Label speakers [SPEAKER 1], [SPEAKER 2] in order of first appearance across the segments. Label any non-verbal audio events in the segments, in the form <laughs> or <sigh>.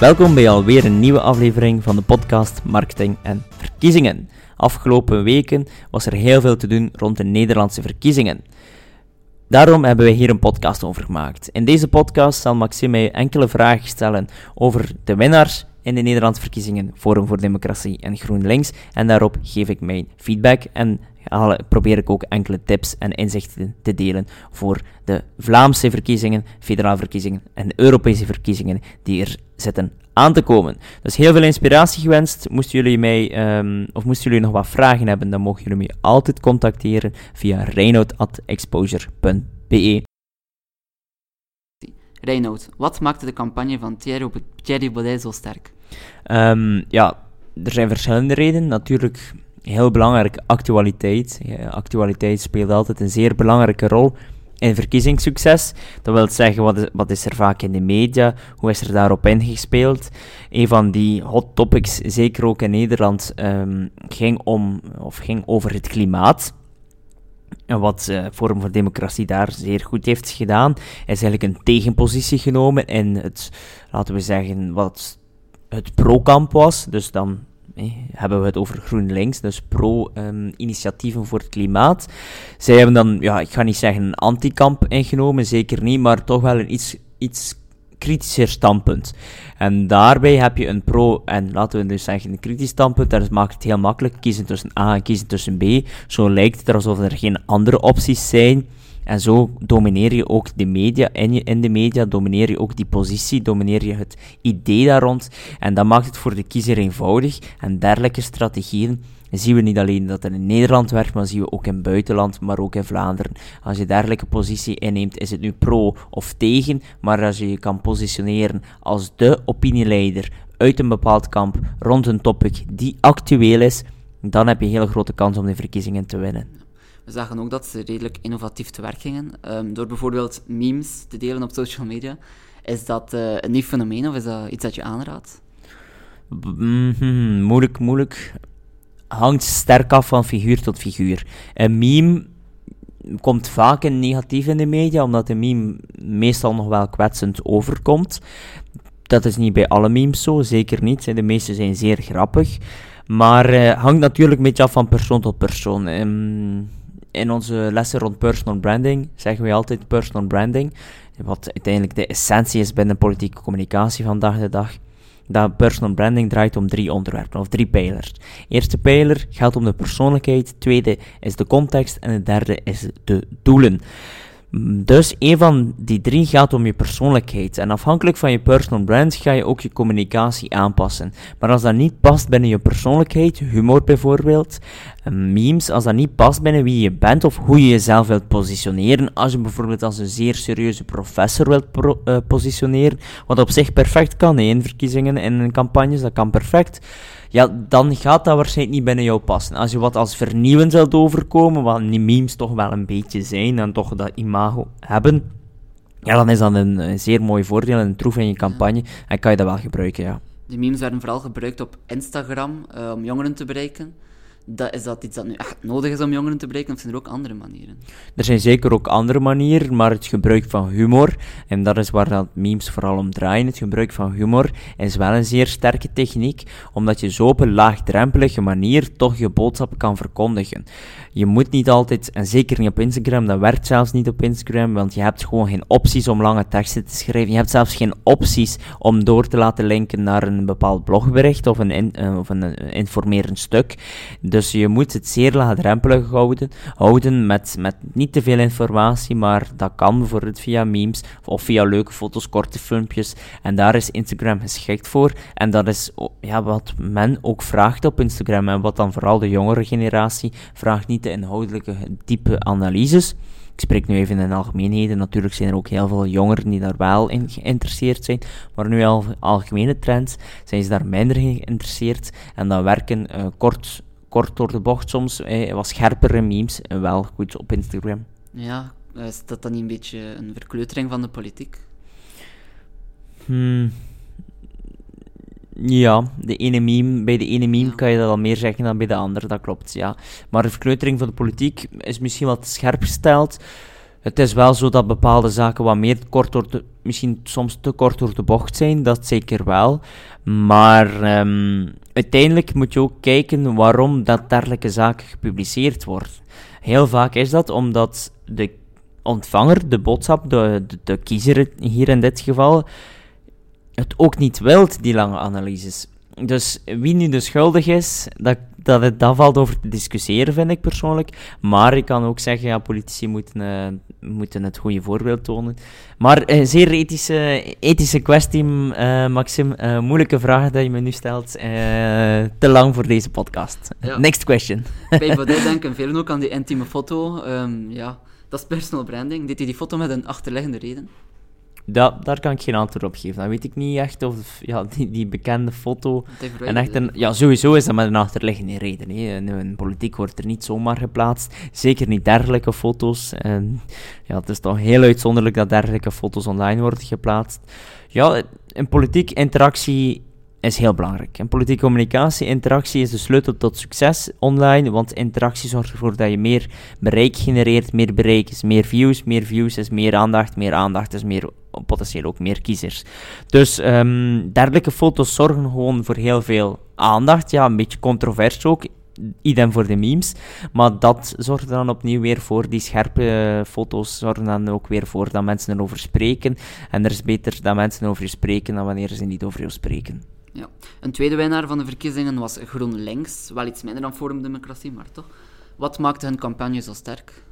[SPEAKER 1] Welkom bij alweer een nieuwe aflevering van de podcast Marketing en Verkiezingen. Afgelopen weken was er heel veel te doen rond de Nederlandse verkiezingen. Daarom hebben we hier een podcast over gemaakt. In deze podcast zal Maxime mij enkele vragen stellen over de winnaars in de Nederlandse verkiezingen, Forum voor Democratie en GroenLinks. En daarop geef ik mijn feedback en probeer ik ook enkele tips en inzichten te delen voor de Vlaamse verkiezingen, federale verkiezingen en Europese verkiezingen die er zitten aan te komen. Dus heel veel inspiratie gewenst. Moesten jullie mij, um, of moesten jullie nog wat vragen hebben, dan mogen jullie mij altijd contacteren via reinoud.exposure.be.
[SPEAKER 2] Reinoud, wat maakte de campagne van Thierry, Thierry Baudet zo sterk?
[SPEAKER 1] Um, ja, er zijn verschillende redenen. Natuurlijk heel belangrijk actualiteit. actualiteit speelt altijd een zeer belangrijke rol in verkiezingssucces. Dat wil zeggen, wat is, wat is er vaak in de media? Hoe is er daarop ingespeeld? Een van die hot topics, zeker ook in Nederland, um, ging, om, of ging over het klimaat. En wat uh, Forum voor Democratie daar zeer goed heeft gedaan, is eigenlijk een tegenpositie genomen in het, laten we zeggen, wat het pro-kamp was. Dus dan hebben we het over GroenLinks, dus pro-initiatieven voor het klimaat. Zij hebben dan, ja, ik ga niet zeggen een antikamp ingenomen, zeker niet, maar toch wel een iets, iets kritischer standpunt. En daarbij heb je een pro- en laten we dus zeggen een kritisch standpunt, dat maakt het heel makkelijk, kiezen tussen A en kiezen tussen B. Zo lijkt het alsof er geen andere opties zijn. En zo domineer je ook de media, in, je, in de media domineer je ook die positie, domineer je het idee daar rond. En dat maakt het voor de kiezer eenvoudig. En dergelijke strategieën zien we niet alleen dat er in Nederland werkt, maar zien we ook in het buitenland, maar ook in Vlaanderen. Als je dergelijke positie inneemt, is het nu pro of tegen, maar als je je kan positioneren als de opinieleider uit een bepaald kamp rond een topic die actueel is, dan heb je een hele grote kans om de verkiezingen te winnen.
[SPEAKER 2] We zagen ook dat ze redelijk innovatief te werk gingen. Um, door bijvoorbeeld memes te delen op social media. Is dat uh, een nieuw fenomeen of is dat iets dat je aanraadt?
[SPEAKER 1] Mm -hmm, moeilijk, moeilijk. Hangt sterk af van figuur tot figuur. Een meme komt vaak in negatief in de media, omdat een meme meestal nog wel kwetsend overkomt. Dat is niet bij alle memes zo, zeker niet. De meeste zijn zeer grappig. Maar uh, hangt natuurlijk een beetje af van persoon tot persoon. Um, in onze lessen rond personal branding zeggen we altijd personal branding, wat uiteindelijk de essentie is binnen politieke communicatie vandaag de dag. Dat personal branding draait om drie onderwerpen, of drie pijlers. Eerste pijler gaat om de persoonlijkheid, tweede is de context en de derde is de doelen. Dus een van die drie gaat om je persoonlijkheid. En afhankelijk van je personal brand ga je ook je communicatie aanpassen. Maar als dat niet past binnen je persoonlijkheid, humor bijvoorbeeld, memes, als dat niet past binnen wie je bent of hoe je jezelf wilt positioneren, als je bijvoorbeeld als een zeer serieuze professor wilt uh, positioneren, wat op zich perfect kan in verkiezingen en in campagnes, dat kan perfect ja, dan gaat dat waarschijnlijk niet binnen jou passen. Als je wat als vernieuwend wilt overkomen, wat die memes toch wel een beetje zijn en toch dat imago hebben, ja, dan is dat een, zeer mooi voordeel en een troef in je campagne en kan je dat wel gebruiken, ja.
[SPEAKER 2] Die memes werden vooral gebruikt op Instagram uh, om jongeren te bereiken dat, is dat iets dat nu echt nodig is om jongeren te bereiken, of zijn er ook andere manieren?
[SPEAKER 1] Er zijn zeker ook andere manieren, maar het gebruik van humor, en dat is waar dat memes vooral om draaien, het gebruik van humor is wel een zeer sterke techniek, omdat je zo op een laagdrempelige manier toch je boodschap kan verkondigen. Je moet niet altijd, en zeker niet op Instagram, dat werkt zelfs niet op Instagram, want je hebt gewoon geen opties om lange teksten te schrijven. Je hebt zelfs geen opties om door te laten linken naar een bepaald blogbericht of een, uh, of een uh, informerend stuk. Dus je moet het zeer laagdrempelig houden, houden met, met niet te veel informatie, maar dat kan bijvoorbeeld via memes of via leuke foto's, korte filmpjes. En daar is Instagram geschikt voor. En dat is ja, wat men ook vraagt op Instagram en wat dan vooral de jongere generatie vraagt niet de inhoudelijke, diepe analyses. Ik spreek nu even in algemeenheden. Natuurlijk zijn er ook heel veel jongeren die daar wel in geïnteresseerd zijn. Maar nu al algemene trends zijn ze daar minder geïnteresseerd. En dan werken uh, kort, kort door de bocht soms, eh, wat scherpere memes, uh, wel goed op Instagram.
[SPEAKER 2] Ja, is dat dan niet een beetje een verkleutering van de politiek?
[SPEAKER 1] Hmm, ja, de ene meme, bij de ene meme kan je dat al meer zeggen dan bij de andere, dat klopt, ja. Maar de verkleutering van de politiek is misschien wat scherp gesteld. Het is wel zo dat bepaalde zaken wat meer kort door de, misschien soms te kort door de bocht zijn, dat zeker wel. Maar ehm, uiteindelijk moet je ook kijken waarom dat dergelijke zaken gepubliceerd wordt. Heel vaak is dat omdat de ontvanger, de boodschap, de, de, de kiezer hier in dit geval, het ook niet wilt, die lange analyses. Dus wie nu de schuldig is, dat, dat, het, dat valt over te discussiëren, vind ik persoonlijk. Maar ik kan ook zeggen, ja, politici moeten, uh, moeten het goede voorbeeld tonen. Maar een uh, zeer ethische, ethische kwestie, uh, Maxim. moeilijke vraag dat je me nu stelt. te lang voor deze podcast. Ja. Next question.
[SPEAKER 2] Bij Baudet <laughs> denken velen ook aan die intieme foto. Um, ja, dat is personal branding. Deed hij die foto met een achterliggende reden?
[SPEAKER 1] Dat, daar kan ik geen antwoord op geven. Dan weet ik niet echt of ja, die, die bekende foto. En echt een, ja, sowieso is dat met een achterliggende reden. Hè. Een, politiek wordt er niet zomaar geplaatst. Zeker niet dergelijke foto's. En, ja, het is toch heel uitzonderlijk dat dergelijke foto's online worden geplaatst. Ja, een politiek interactie is heel belangrijk. En politieke communicatie, interactie is de sleutel tot succes online, want interactie zorgt ervoor dat je meer bereik genereert. Meer bereik is meer views, meer views is meer aandacht, meer aandacht is meer, potentieel ook meer kiezers. Dus um, dergelijke foto's zorgen gewoon voor heel veel aandacht. Ja, een beetje controvers ook. Idem voor de memes. Maar dat zorgt dan opnieuw weer voor, die scherpe foto's zorgen dan ook weer voor dat mensen erover spreken. En er is beter dat mensen over je spreken dan wanneer ze niet over je spreken.
[SPEAKER 2] Ja. Een tweede winnaar van de verkiezingen was GroenLinks. Wel iets minder dan Forum Democratie, maar toch. Wat maakte hun campagne zo sterk?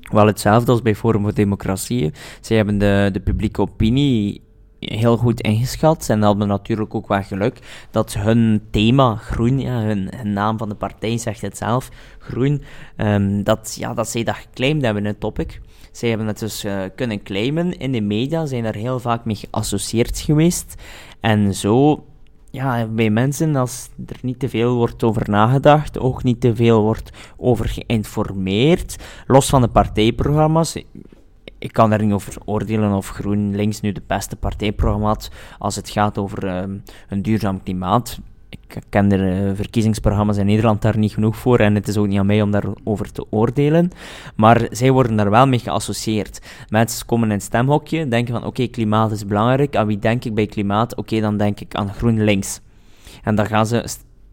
[SPEAKER 1] Wel hetzelfde als bij Forum voor Democratie. Zij hebben de, de publieke opinie heel goed ingeschat en hadden natuurlijk ook wel geluk dat hun thema groen, ja, hun, naam van de partij zegt het zelf, groen, um, dat, ja, dat zij dat geclaimd hebben in het topic. Zij hebben het dus uh, kunnen claimen in de media, zijn er heel vaak mee geassocieerd geweest. En zo ja, bij mensen, als er niet te veel wordt over nagedacht, ook niet te veel wordt over geïnformeerd, los van de partijprogramma's. Ik kan er niet over oordelen of GroenLinks nu de beste partijprogramma had als het gaat over um, een duurzaam klimaat ik ken de eh, verkiezingsprogramma's in Nederland daar niet genoeg voor en het is ook niet aan mij om daarover te oordelen. Maar zij worden daar wel mee geassocieerd. Mensen komen in het stemhokje, denken van oké, klimaat is belangrijk. Aan wie denk ik bij klimaat? Oké, dan denk ik aan GroenLinks. En dan gaan ze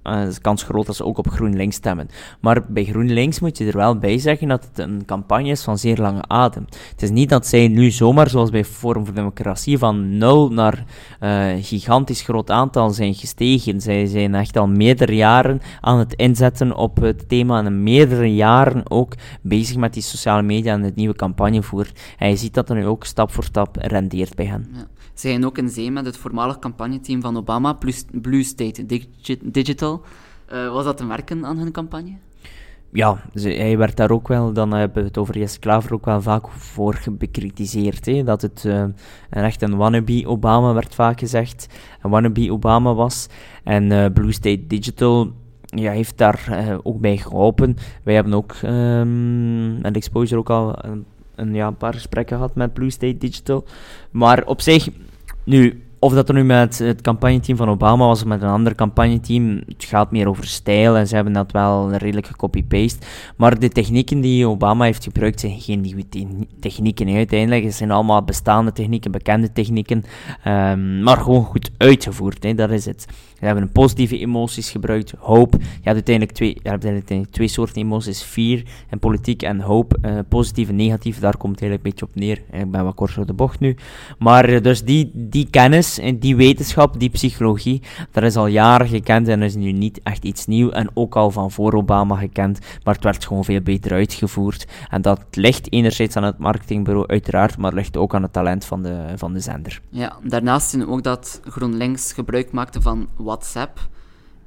[SPEAKER 1] uh, is kans groot dat ze ook op GroenLinks stemmen. Maar bij GroenLinks moet je er wel bij zeggen dat het een campagne is van zeer lange adem. Het is niet dat zij nu zomaar, zoals bij Forum voor Democratie, van nul naar uh, gigantisch groot aantal zijn gestegen. Zij zijn echt al meerdere jaren aan het inzetten op het thema en meerdere jaren ook bezig met die sociale media en het nieuwe campagnevoer. En je ziet dat er nu ook stap voor stap rendeert bij hen.
[SPEAKER 2] Zij zijn ook in zee met het voormalig campagneteam van Obama, plus Blue State Digital. Uh, was dat te merken aan hun campagne?
[SPEAKER 1] Ja, hij werd daar ook wel, dan hebben we het over Jesse Klaver ook wel vaak voor bekritiseerd. Hè? Dat het uh, echt een wannabe Obama werd vaak gezegd. Een wannabe Obama was. En uh, Blue State Digital ja, heeft daar ook bij geholpen. Wij hebben ook met Exposure ook al een, een, ja, een paar gesprekken gehad met Blue State Digital. Maar op zich, nu, of dat er nu met het campagneteam van Obama was of met een ander campagneteam, het gaat meer over stijl en ze hebben dat wel redelijk gecopy-paste. Maar de technieken die Obama heeft gebruikt zijn geen nieuwe technieken. Uiteindelijk het zijn allemaal bestaande technieken, bekende technieken, um, maar gewoon goed uitgevoerd. Dat is het. We hebben positieve emoties gebruikt, hoop. Je hebt uiteindelijk twee, je uiteindelijk twee soorten emoties, fear en politiek en hoop. Uh, positief en negatief, daar komt het eigenlijk een beetje op neer. Ik ben wat kort door de bocht nu. Maar eh, dus die, die kennis en die wetenschap, die psychologie, dat is al jaren gekend en is nu niet echt iets nieuws. En ook al van voor Obama gekend, maar het werd gewoon veel beter uitgevoerd. En dat ligt enerzijds aan het marketingbureau, uiteraard, maar ligt ook aan het talent van de, van de zender.
[SPEAKER 2] Ja, daarnaast zien we ook dat GroenLinks gebruik maakte van WhatsApp.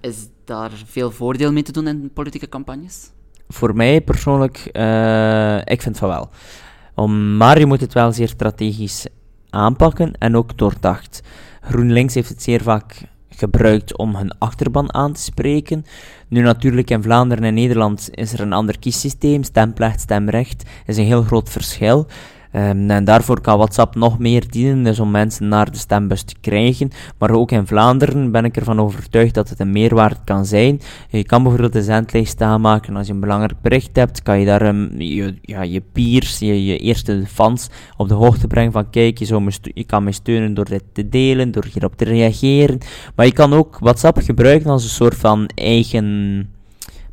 [SPEAKER 2] Is daar veel voordeel mee te doen in politieke campagnes?
[SPEAKER 1] Voor mij persoonlijk, uh, ik vind van wel. Om, maar je moet het wel zeer strategisch aanpakken en ook doordacht. GroenLinks heeft het zeer vaak gebruikt om hun achterban aan te spreken. Nu natuurlijk in Vlaanderen en Nederland is er een ander kiessysteem, stemplicht, stemrecht, is een heel groot verschil. Ehm, en daarvoor kan WhatsApp nog meer dienen, dus om mensen naar de stembus te krijgen. Maar ook in Vlaanderen ben ik ervan overtuigd dat het een meerwaarde kan zijn. Je kan bijvoorbeeld een zendlijst aanmaken. Als je een belangrijk bericht hebt, kan je daar um, je, ja, je peers, je, eerste fans op de hoogte brengen van kijk, je, je kan me steunen door dit te delen, door hierop te reageren. Maar je kan ook WhatsApp gebruiken als een soort van eigen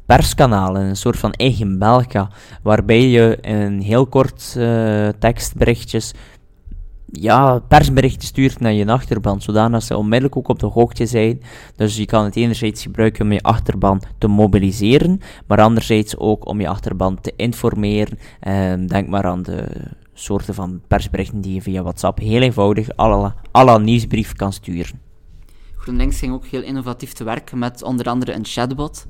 [SPEAKER 1] perskanalen, een soort van eigen Belga, waarbij je een heel kort uh, tekstberichtjes, ja, persberichten stuurt naar je achterban, zodat ze onmiddellijk ook op de hoogte zijn. Dus je kan het enerzijds gebruiken om je achterban te mobiliseren, maar anderzijds ook om je achterban te informeren. Uh, denk maar aan de soorten van persberichten die je via WhatsApp heel eenvoudig à la nieuwsbrief kan sturen.
[SPEAKER 2] GroenLinks ging ook heel innovatief te werk met onder andere een chatbot.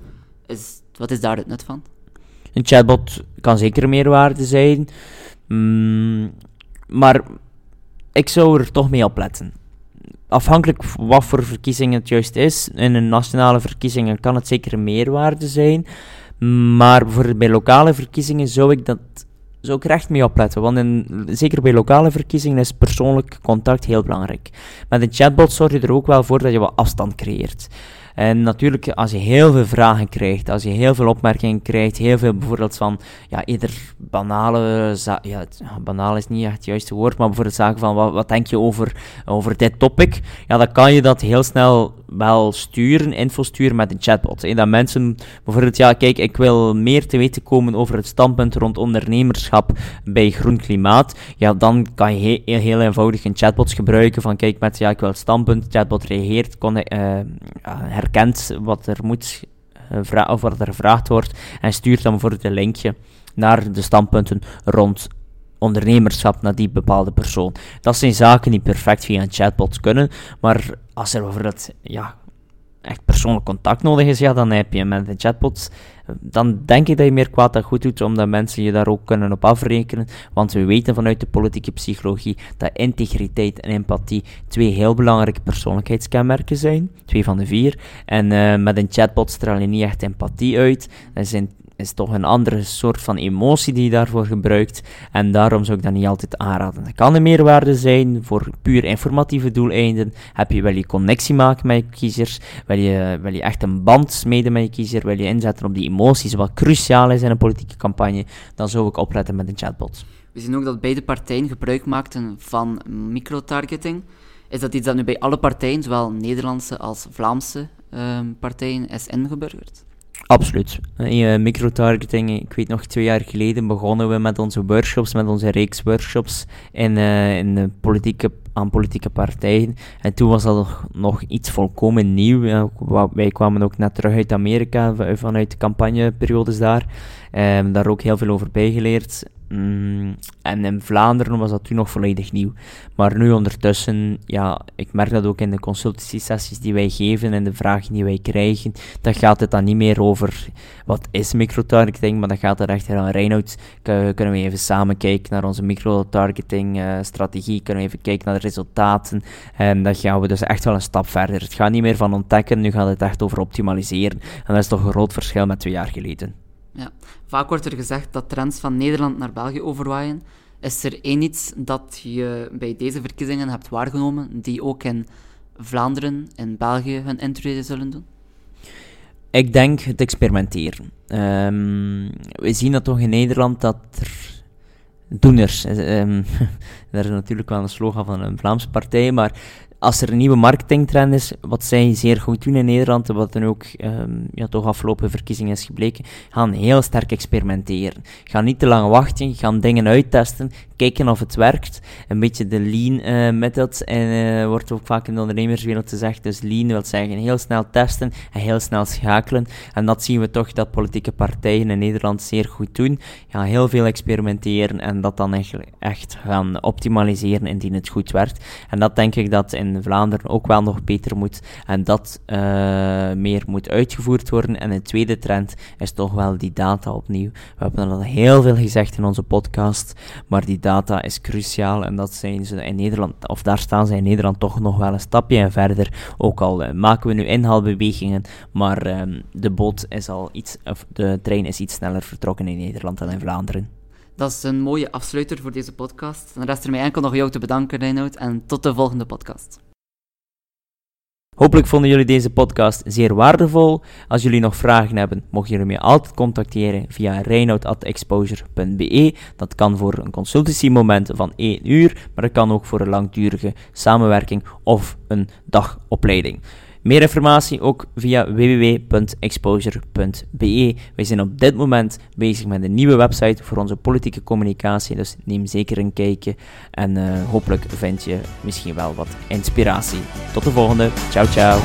[SPEAKER 2] Is wat is daar het nut van?
[SPEAKER 1] Een chatbot kan zeker meerwaarde zijn, mm, maar ik zou er toch mee opletten. Afhankelijk wat voor verkiezingen het juist is, in een nationale verkiezingen kan het zeker meerwaarde zijn, maar bijvoorbeeld bij lokale verkiezingen zou ik dat zou ik er mee opletten, want in, zeker bij lokale verkiezingen is persoonlijk contact heel belangrijk. Met een chatbot zorg je er ook wel voor dat je wat afstand creëert. En natuurlijk, als je heel veel vragen krijgt, als je heel veel opmerkingen krijgt, heel veel bijvoorbeeld van, ja, ieder banale, ja, banaal is niet echt het juiste woord, maar bijvoorbeeld zaken van, wat, wat denk je over, over dit topic? Ja, dan kan je dat heel snel wel sturen, info sturen met een chatbot. Hè. Dat mensen bijvoorbeeld, ja, kijk, ik wil meer te weten komen over het standpunt rond ondernemerschap bij groen klimaat. Ja, dan kan je heel, heel eenvoudig een chatbot gebruiken van, kijk, met, ja, ik wil het standpunt, chatbot reageert, kon, uh, herkent wat er moet, uh, of wat er gevraagd wordt, en stuurt dan bijvoorbeeld een linkje naar de standpunten rond ondernemerschap naar die bepaalde persoon. Dat zijn zaken die perfect via een chatbot kunnen, maar als er bijvoorbeeld ja, echt persoonlijk contact nodig is, ja, dan heb je met een chatbot, dan denk ik dat je meer kwaad dan goed doet, omdat mensen je daar ook kunnen op afrekenen, want we weten vanuit de politieke psychologie dat integriteit en empathie twee heel belangrijke persoonlijkheidskenmerken zijn, twee van de vier, en uh, met een chatbot straal je niet echt empathie uit, dat zijn is toch een andere soort van emotie die je daarvoor gebruikt. En daarom zou ik dat niet altijd aanraden. Dat kan een meerwaarde zijn voor puur informatieve doeleinden. Heb je, wil je connectie maken met je kiezers? Wil je, wil je echt een band smeden met je kiezer? Wil je inzetten op die emoties, wat cruciaal is in een politieke campagne? Dan zou ik opletten met een chatbot.
[SPEAKER 2] We zien ook dat beide partijen gebruik maakten van microtargeting. Is dat iets dat nu bij alle partijen, zowel Nederlandse als Vlaamse uh, partijen, is ingeburgerd?
[SPEAKER 1] Absoluut. Uh, microtargeting, ik weet nog, twee jaar geleden begonnen we met onze workshops, met onze reeks workshops in, uh, in de politieke, aan politieke partijen. En toen was dat nog, nog iets volkomen nieuw. Wij kwamen ook net terug uit Amerika, vanuit de campagneperiodes daar. Um, daar ook heel veel over bijgeleerd. Mm, en in Vlaanderen was dat toen nog volledig nieuw. Maar nu ondertussen, ja, ik merk dat ook in de consultatie-sessies die wij geven en de vragen die wij krijgen, dan gaat het dan niet meer over wat is microtargeting, maar dan gaat het echt aan Reinoud, kunnen we even samen kijken naar onze microtargeting uh, strategie, kunnen we even kijken naar de resultaten en dan gaan we dus echt wel een stap verder. Het gaat niet meer van ontdekken, nu gaat het echt over optimaliseren en dat is toch een groot verschil met twee jaar geleden.
[SPEAKER 2] Ja. Vaak wordt er gezegd dat trends van Nederland naar België overwaaien. Is er één iets dat je bij deze verkiezingen hebt waargenomen, die ook in Vlaanderen en België hun intrede zullen doen?
[SPEAKER 1] Ik denk het experimenteren. Um, we zien dat toch in Nederland dat er doeners. Um, <laughs> dat is natuurlijk wel een slogan van een Vlaamse partij, maar als er een nieuwe marketingtrend is, wat zij zeer goed doen in Nederland, wat dan ook um, ja, toch afgelopen verkiezingen is gebleken, gaan heel sterk experimenteren. Gaan niet te lang wachten, gaan dingen uittesten, kijken of het werkt. Een beetje de lean uh, method en, uh, wordt ook vaak in de ondernemerswereld gezegd. Dus lean wil zeggen heel snel testen en heel snel schakelen. En dat zien we toch dat politieke partijen in Nederland zeer goed doen. Gaan heel veel experimenteren en dat dan echt, gaan optimaliseren indien het goed werkt. En dat denk ik dat in Vlaanderen ook wel nog beter moet. En dat uh, meer moet uitgevoerd worden. En een tweede trend is toch wel die data opnieuw. We hebben al heel veel gezegd in onze podcast, maar die data is cruciaal en dat zijn ze in Nederland, of daar staan ze in Nederland toch nog wel een stapje en verder. Ook al uh, maken we nu inhaalbewegingen, maar um, de boot is al iets, of de trein is iets sneller vertrokken in Nederland dan in Vlaanderen.
[SPEAKER 2] Dat is een mooie afsluiter voor deze podcast. Dan rest er mij enkel nog jou te bedanken, Reinoud. En tot de volgende podcast.
[SPEAKER 1] Hopelijk vonden jullie deze podcast zeer waardevol. Als jullie nog vragen hebben, mogen jullie mij altijd contacteren via reinoud.exposure.be. Dat kan voor een consultancy-moment van 1 uur, maar dat kan ook voor een langdurige samenwerking of een dagopleiding. Meer informatie ook via www.exposure.be. Wij zijn op dit moment bezig met een nieuwe website voor onze politieke communicatie, dus neem zeker een kijkje en uh, hopelijk vind je misschien wel wat inspiratie. Tot de volgende. Ciao, ciao.